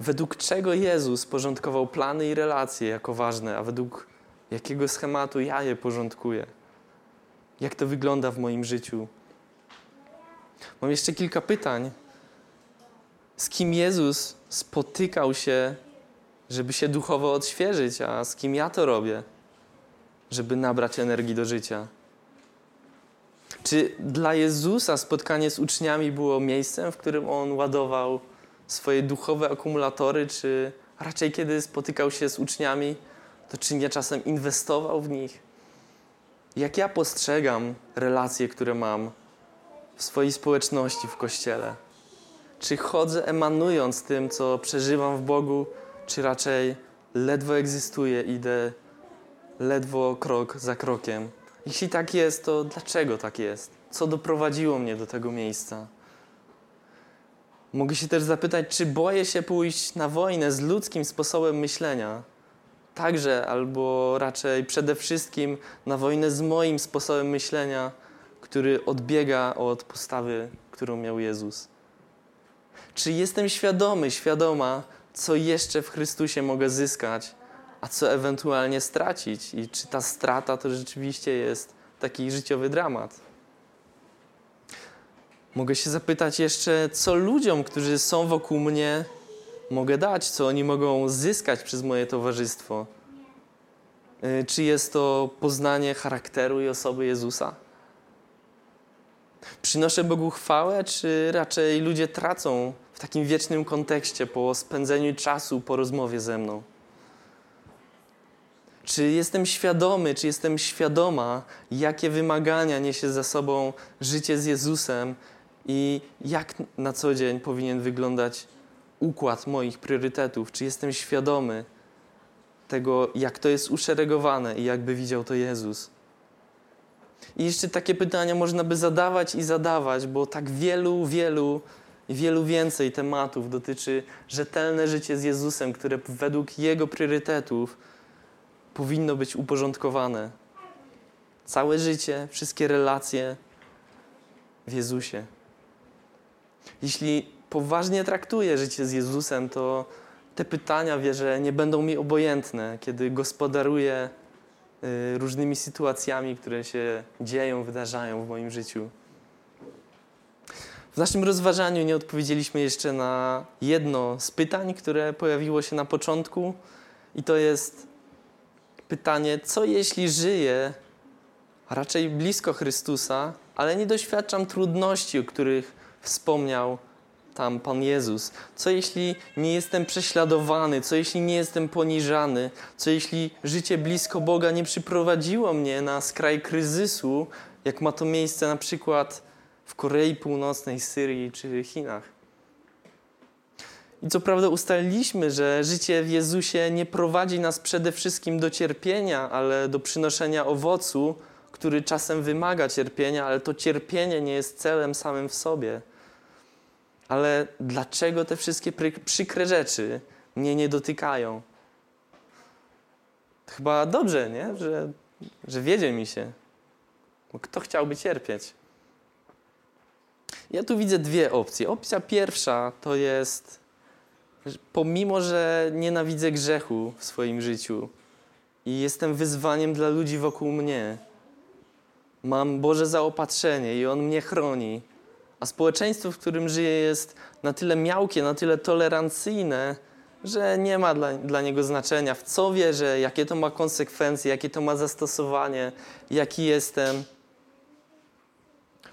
Według czego Jezus porządkował plany i relacje jako ważne, a według jakiego schematu ja je porządkuję jak to wygląda w moim życiu. Mam jeszcze kilka pytań. Z kim Jezus spotykał się, żeby się duchowo odświeżyć, a z kim ja to robię, żeby nabrać energii do życia? Czy dla Jezusa spotkanie z uczniami było miejscem, w którym on ładował swoje duchowe akumulatory, czy raczej kiedy spotykał się z uczniami, to czy nie czasem inwestował w nich? jak ja postrzegam relacje, które mam w swojej społeczności, w kościele? Czy chodzę emanując tym, co przeżywam w Bogu, czy raczej ledwo egzystuję, idę ledwo krok za krokiem? Jeśli tak jest, to dlaczego tak jest? co doprowadziło mnie do tego miejsca. Mogę się też zapytać, czy boję się pójść na wojnę z ludzkim sposobem myślenia, także albo raczej przede wszystkim na wojnę z moim sposobem myślenia, który odbiega od postawy, którą miał Jezus. Czy jestem świadomy, świadoma, co jeszcze w Chrystusie mogę zyskać, a co ewentualnie stracić? I czy ta strata to rzeczywiście jest taki życiowy dramat? Mogę się zapytać jeszcze, co ludziom, którzy są wokół mnie, mogę dać, co oni mogą zyskać przez moje towarzystwo. Y, czy jest to poznanie charakteru i osoby Jezusa? Przynoszę Bogu chwałę, czy raczej ludzie tracą w takim wiecznym kontekście po spędzeniu czasu, po rozmowie ze mną? Czy jestem świadomy, czy jestem świadoma, jakie wymagania niesie za sobą życie z Jezusem i jak na co dzień powinien wyglądać układ moich priorytetów? Czy jestem świadomy tego, jak to jest uszeregowane i jakby widział to Jezus? I jeszcze takie pytania można by zadawać i zadawać, bo tak wielu, wielu wielu więcej tematów dotyczy rzetelne życie z Jezusem, które według Jego priorytetów powinno być uporządkowane. Całe życie, wszystkie relacje w Jezusie. Jeśli poważnie traktuję życie z Jezusem, to te pytania wierzę nie będą mi obojętne, kiedy gospodaruję różnymi sytuacjami, które się dzieją, wydarzają w moim życiu. W naszym rozważaniu nie odpowiedzieliśmy jeszcze na jedno z pytań, które pojawiło się na początku, i to jest pytanie: co jeśli żyję raczej blisko Chrystusa, ale nie doświadczam trudności, o których wspomniał tam Pan Jezus? Co jeśli nie jestem prześladowany? Co jeśli nie jestem poniżany? Co jeśli życie blisko Boga nie przyprowadziło mnie na skraj kryzysu, jak ma to miejsce na przykład w Korei Północnej, Syrii czy Chinach? I co prawda ustaliliśmy, że życie w Jezusie nie prowadzi nas przede wszystkim do cierpienia, ale do przynoszenia owocu, który czasem wymaga cierpienia, ale to cierpienie nie jest celem samym w sobie. Ale dlaczego te wszystkie przykre rzeczy mnie nie dotykają? Chyba dobrze, nie? Że, że wiedzie mi się. Bo kto chciałby cierpieć? Ja tu widzę dwie opcje. Opcja pierwsza to jest, pomimo że nienawidzę grzechu w swoim życiu i jestem wyzwaniem dla ludzi wokół mnie, mam Boże zaopatrzenie i On mnie chroni, a społeczeństwo, w którym żyję, jest na tyle miałkie, na tyle tolerancyjne, że nie ma dla, dla niego znaczenia, w co wierzę, jakie to ma konsekwencje, jakie to ma zastosowanie, jaki jestem.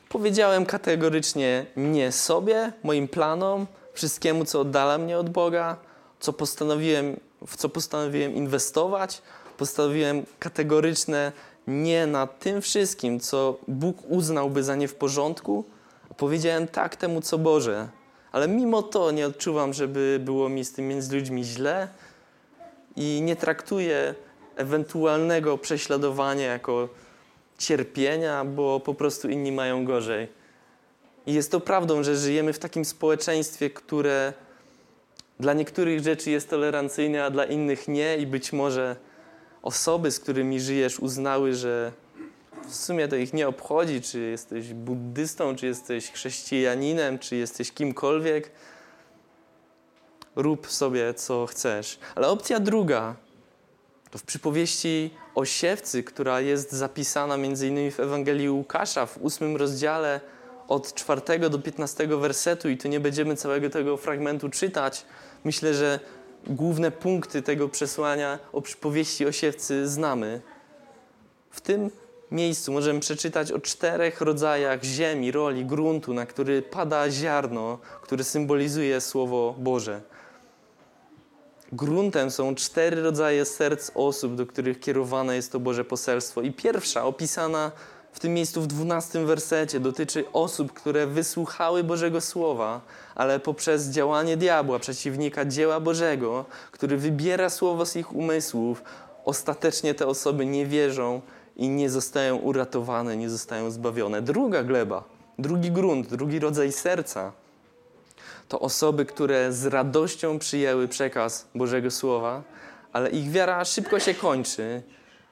Powiedziałem kategorycznie nie sobie, moim planom, wszystkiemu, co oddala mnie od Boga, co postanowiłem, w co postanowiłem inwestować. Postanowiłem kategoryczne nie na tym wszystkim, co Bóg uznałby za nie w porządku, Powiedziałem tak temu, co Boże, ale mimo to nie odczuwam, żeby było mi z tym między ludźmi źle i nie traktuję ewentualnego prześladowania jako cierpienia, bo po prostu inni mają gorzej. I jest to prawdą, że żyjemy w takim społeczeństwie, które dla niektórych rzeczy jest tolerancyjne, a dla innych nie, i być może osoby, z którymi żyjesz, uznały, że w sumie to ich nie obchodzi, czy jesteś buddystą, czy jesteś chrześcijaninem, czy jesteś kimkolwiek. Rób sobie, co chcesz. Ale opcja druga to w przypowieści o siewcy, która jest zapisana innymi w Ewangelii Łukasza w ósmym rozdziale od czwartego do piętnastego wersetu i tu nie będziemy całego tego fragmentu czytać. Myślę, że główne punkty tego przesłania o przypowieści o siewcy znamy. W tym miejscu możemy przeczytać o czterech rodzajach ziemi, roli, gruntu, na który pada ziarno, które symbolizuje Słowo Boże. Gruntem są cztery rodzaje serc osób, do których kierowane jest to Boże poselstwo. I pierwsza, opisana w tym miejscu w dwunastym wersecie, dotyczy osób, które wysłuchały Bożego Słowa, ale poprzez działanie diabła, przeciwnika dzieła Bożego, który wybiera Słowo z ich umysłów, ostatecznie te osoby nie wierzą i nie zostają uratowane, nie zostają zbawione. Druga gleba, drugi grunt, drugi rodzaj serca to osoby, które z radością przyjęły przekaz Bożego Słowa, ale ich wiara szybko się kończy,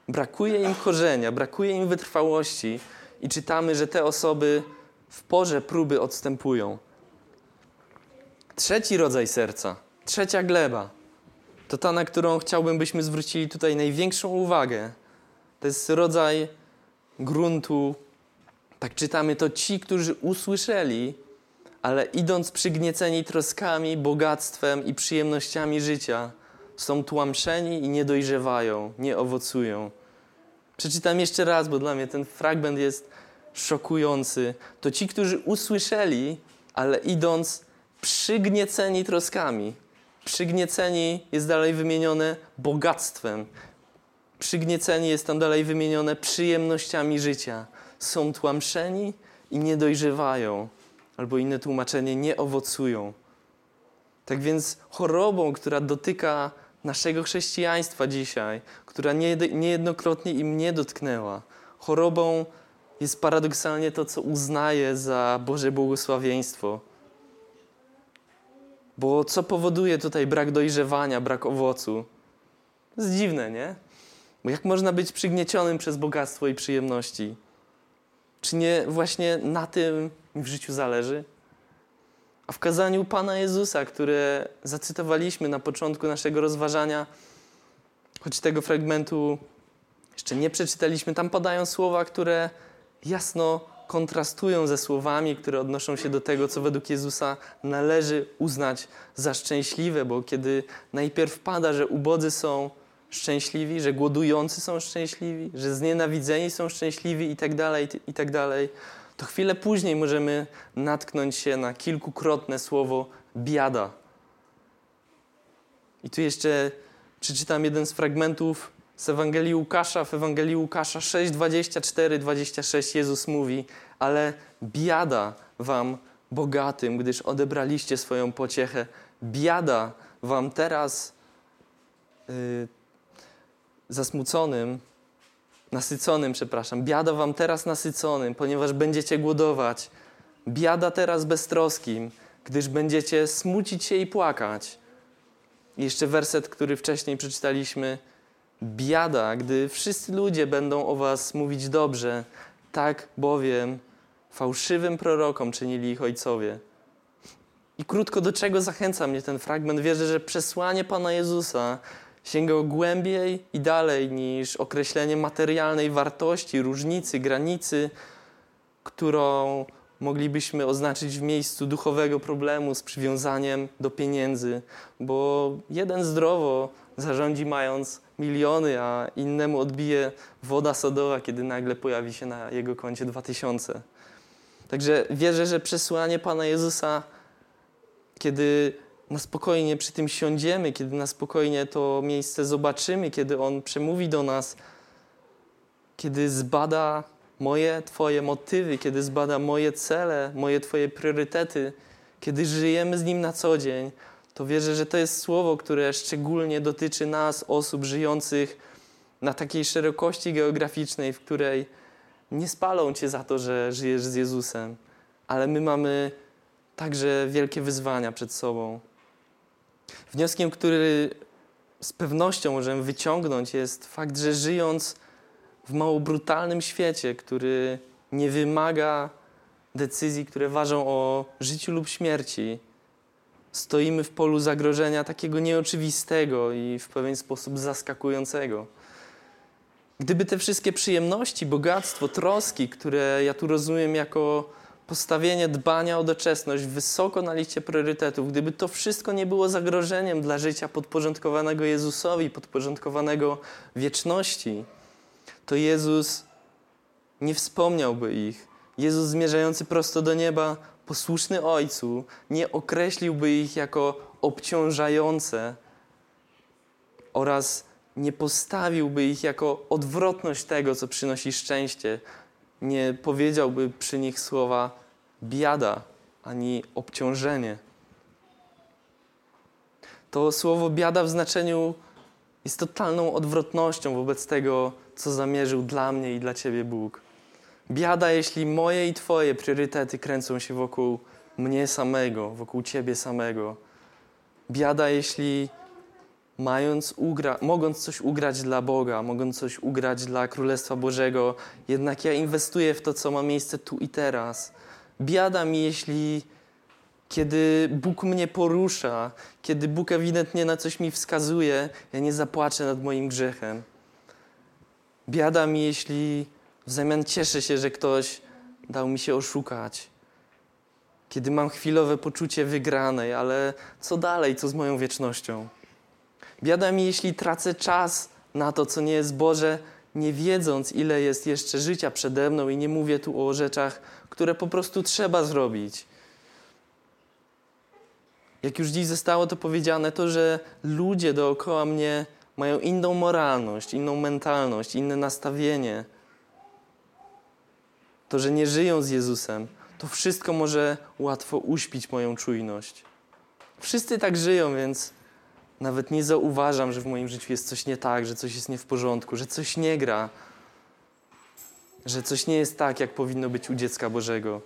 brakuje im korzenia, brakuje im wytrwałości i czytamy, że te osoby w porze próby odstępują. Trzeci rodzaj serca, trzecia gleba, to ta, na którą chciałbym, byśmy zwrócili tutaj największą uwagę. To jest rodzaj gruntu, tak czytamy, to ci, którzy usłyszeli, ale idąc przygnieceni troskami, bogactwem i przyjemnościami życia, są tłamszeni i nie dojrzewają, nie owocują. Przeczytam jeszcze raz, bo dla mnie ten fragment jest szokujący. To ci, którzy usłyszeli, ale idąc przygnieceni troskami. Przygnieceni jest dalej wymienione bogactwem. Przygnieceni jest tam dalej wymienione przyjemnościami życia. Są tłamszeni i nie dojrzewają, albo inne tłumaczenie, nie owocują. Tak więc chorobą, która dotyka naszego chrześcijaństwa dzisiaj, która niejednokrotnie im mnie dotknęła, chorobą jest paradoksalnie to, co uznaję za Boże błogosławieństwo. Bo co powoduje tutaj brak dojrzewania, brak owocu? To jest dziwne, nie? Bo jak można być przygniecionym przez bogactwo i przyjemności? Czy nie właśnie na tym w życiu zależy? A w kazaniu Pana Jezusa, które zacytowaliśmy na początku naszego rozważania, choć tego fragmentu jeszcze nie przeczytaliśmy, tam padają słowa, które jasno kontrastują ze słowami, które odnoszą się do tego, co według Jezusa należy uznać za szczęśliwe, bo kiedy najpierw pada, że ubodzy są szczęśliwi, że głodujący są szczęśliwi, że znienawidzeni są szczęśliwi i tak dalej, i tak dalej, to chwilę później możemy natknąć się na kilkukrotne słowo biada. I tu jeszcze przeczytam jeden z fragmentów z Ewangelii Łukasza. W Ewangelii Łukasza 6, 24, 26 Jezus mówi, ale biada wam bogatym, gdyż odebraliście swoją pociechę. Biada wam teraz yy, zasmuconym, nasyconym, przepraszam. Biada wam teraz nasyconym, ponieważ będziecie głodować. Biada teraz beztroskim, gdyż będziecie smucić się i płakać. I jeszcze werset, który wcześniej przeczytaliśmy. Biada, gdy wszyscy ludzie będą o was mówić dobrze, tak bowiem fałszywym prorokom czynili ich ojcowie. I krótko do czego zachęca mnie ten fragment? Wierzę, że przesłanie Pana Jezusa sięgał głębiej i dalej niż określenie materialnej wartości, różnicy, granicy, którą moglibyśmy oznaczyć w miejscu duchowego problemu z przywiązaniem do pieniędzy, bo jeden zdrowo zarządzi mając miliony, a innemu odbije woda sodowa, kiedy nagle pojawi się na jego koncie dwa tysiące. Także wierzę, że przesłanie Pana Jezusa, kiedy na spokojnie przy tym siądziemy, kiedy na spokojnie to miejsce zobaczymy, kiedy On przemówi do nas, kiedy zbada moje, Twoje motywy, kiedy zbada moje cele, moje, Twoje priorytety, kiedy żyjemy z Nim na co dzień, to wierzę, że to jest słowo, które szczególnie dotyczy nas, osób żyjących na takiej szerokości geograficznej, w której nie spalą Cię za to, że żyjesz z Jezusem, ale my mamy także wielkie wyzwania przed sobą. Wnioskiem, który z pewnością możemy wyciągnąć, jest fakt, że żyjąc w mało brutalnym świecie, który nie wymaga decyzji, które ważą o życiu lub śmierci, stoimy w polu zagrożenia takiego nieoczywistego i w pewien sposób zaskakującego. Gdyby te wszystkie przyjemności, bogactwo, troski, które ja tu rozumiem jako postawienie dbania o doczesność wysoko na liście priorytetów, gdyby to wszystko nie było zagrożeniem dla życia podporządkowanego Jezusowi, podporządkowanego wieczności, to Jezus nie wspomniałby ich. Jezus zmierzający prosto do nieba, posłuszny Ojcu, nie określiłby ich jako obciążające oraz nie postawiłby ich jako odwrotność tego, co przynosi szczęście, nie powiedziałby przy nich słowa biada ani obciążenie. To słowo biada w znaczeniu jest totalną odwrotnością wobec tego, co zamierzył dla mnie i dla Ciebie Bóg. Biada, jeśli moje i Twoje priorytety kręcą się wokół mnie samego, wokół Ciebie samego. Biada, jeśli mając ugra- mogąc coś ugrać dla Boga, mogąc coś ugrać dla Królestwa Bożego, jednak ja inwestuję w to, co ma miejsce tu i teraz. Biada mi, jeśli kiedy Bóg mnie porusza, kiedy Bóg ewidentnie na coś mi wskazuje, ja nie zapłaczę nad moim grzechem. Biada mi, jeśli w zamian cieszę się, że ktoś dał mi się oszukać. Kiedy mam chwilowe poczucie wygranej, ale co dalej, co z moją wiecznością? Biada mi, jeśli tracę czas na to, co nie jest Boże, nie wiedząc, ile jest jeszcze życia przede mną, i nie mówię tu o rzeczach, które po prostu trzeba zrobić. Jak już dziś zostało to powiedziane, to, że ludzie dookoła mnie mają inną moralność, inną mentalność, inne nastawienie, to, że nie żyją z Jezusem, to wszystko może łatwo uśpić moją czujność. Wszyscy tak żyją, więc nawet nie zauważam, że w moim życiu jest coś nie tak, że coś jest nie w porządku, że coś nie gra, że coś nie jest tak, jak powinno być u dziecka Bożego.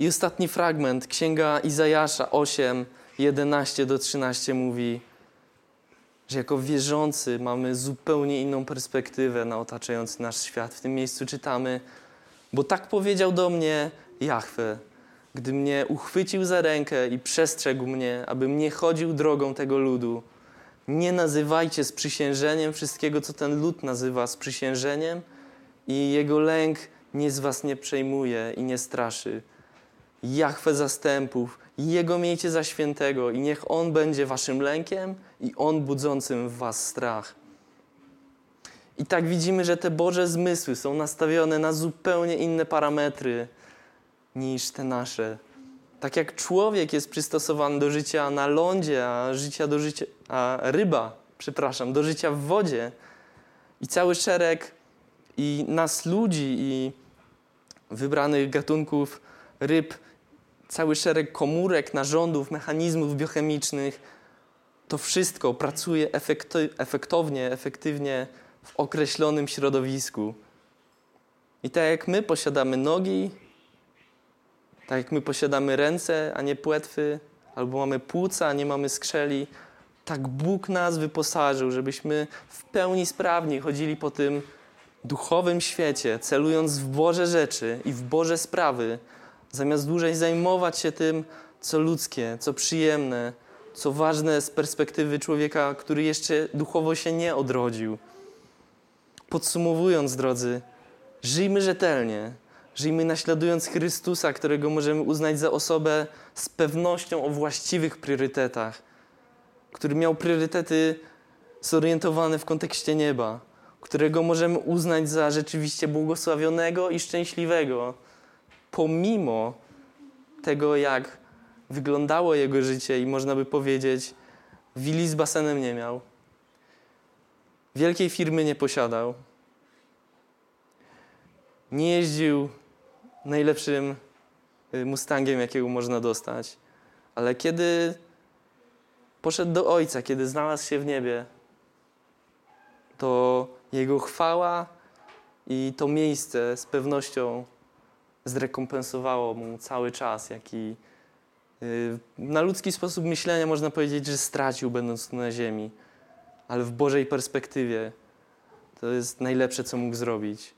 I ostatni fragment, Księga Izajasza 8, 11 do 13 mówi, że jako wierzący mamy zupełnie inną perspektywę na otaczający nasz świat. W tym miejscu czytamy, bo tak powiedział do mnie Jahwe, gdy mnie uchwycił za rękę i przestrzegł mnie, abym nie chodził drogą tego ludu. Nie nazywajcie sprzysiężeniem wszystkiego, co ten lud nazywa sprzysiężeniem i jego lęk nie z was nie przejmuje i nie straszy. Jachwę zastępów, Jego miejcie za świętego i niech On będzie waszym lękiem i On budzącym w was strach. I tak widzimy, że te Boże zmysły są nastawione na zupełnie inne parametry niż te nasze. Tak jak człowiek jest przystosowany do życia na lądzie, a, życia do życia, a ryba, przepraszam, do życia w wodzie. I cały szereg i nas ludzi i wybranych gatunków ryb, cały szereg komórek, narządów, mechanizmów biochemicznych, to wszystko pracuje efektownie, efektywnie w określonym środowisku. I tak jak my posiadamy nogi, tak jak my posiadamy ręce, a nie płetwy, albo mamy płuca, a nie mamy skrzeli, tak Bóg nas wyposażył, żebyśmy w pełni sprawni chodzili po tym duchowym świecie, celując w Boże rzeczy i w Boże sprawy, zamiast dłużej zajmować się tym, co ludzkie, co przyjemne, co ważne z perspektywy człowieka, który jeszcze duchowo się nie odrodził. Podsumowując, drodzy, żyjmy rzetelnie, żyjmy naśladując Chrystusa, którego możemy uznać za osobę z pewnością o właściwych priorytetach, który miał priorytety zorientowane w kontekście nieba, którego możemy uznać za rzeczywiście błogosławionego i szczęśliwego, pomimo tego, jak wyglądało jego życie i można by powiedzieć, willi z basenem nie miał. Wielkiej firmy nie posiadał. Nie jeździł najlepszym y, Mustangiem, jakiego można dostać. Ale kiedy poszedł do Ojca, kiedy znalazł się w niebie, to Jego chwała i to miejsce z pewnością zrekompensowało mu cały czas, jaki y, na ludzki sposób myślenia można powiedzieć, że stracił, będąc tu na ziemi. Ale w Bożej perspektywie to jest najlepsze, co mógł zrobić.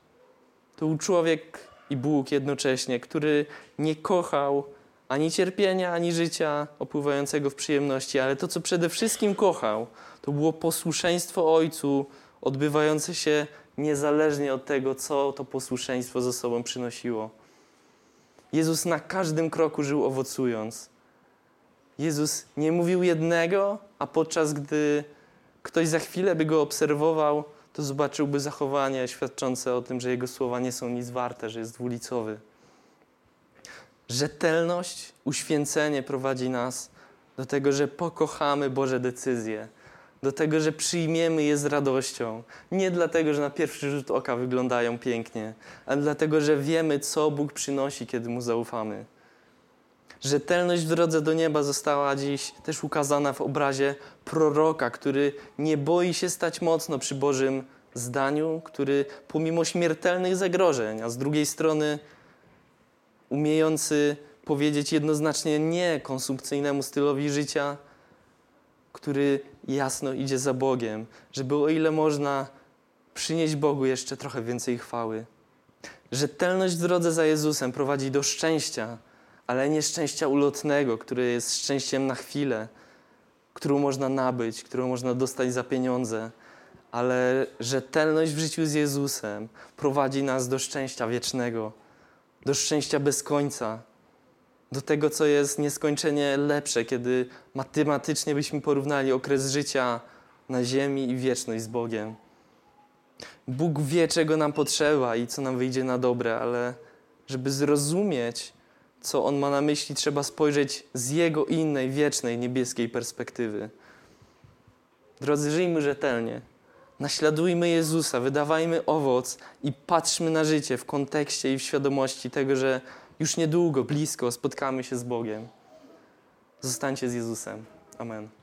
To był człowiek i Bóg jednocześnie, który nie kochał ani cierpienia, ani życia opływającego w przyjemności, ale to, co przede wszystkim kochał, to było posłuszeństwo Ojcu, odbywające się niezależnie od tego, co to posłuszeństwo ze sobą przynosiło. Jezus na każdym kroku żył owocując. Jezus nie mówił jednego, a podczas gdy ktoś za chwilę by go obserwował, to zobaczyłby zachowanie świadczące o tym, że jego słowa nie są nic warte, że jest dwulicowy. Rzetelność, uświęcenie prowadzi nas do tego, że pokochamy Boże decyzje, do tego, że przyjmiemy je z radością. Nie dlatego, że na pierwszy rzut oka wyglądają pięknie, ale dlatego, że wiemy, co Bóg przynosi, kiedy Mu zaufamy. Rzetelność w drodze do nieba została dziś też ukazana w obrazie proroka, który nie boi się stać mocno przy Bożym zdaniu, który pomimo śmiertelnych zagrożeń, a z drugiej strony umiejący powiedzieć jednoznacznie nie konsumpcyjnemu stylowi życia, który jasno idzie za Bogiem, żeby o ile można przynieść Bogu jeszcze trochę więcej chwały. Rzetelność w drodze za Jezusem prowadzi do szczęścia, ale nie szczęścia ulotnego, które jest szczęściem na chwilę, którą można nabyć, którą można dostać za pieniądze, ale rzetelność w życiu z Jezusem prowadzi nas do szczęścia wiecznego, do szczęścia bez końca, do tego, co jest nieskończenie lepsze, kiedy matematycznie byśmy porównali okres życia na ziemi i wieczność z Bogiem. Bóg wie, czego nam potrzeba i co nam wyjdzie na dobre, ale żeby zrozumieć, co On ma na myśli, trzeba spojrzeć z Jego innej, wiecznej, niebieskiej perspektywy. Drodzy, żyjmy rzetelnie. Naśladujmy Jezusa, wydawajmy owoc i patrzmy na życie w kontekście i w świadomości tego, że już niedługo, blisko spotkamy się z Bogiem. Zostańcie z Jezusem. Amen.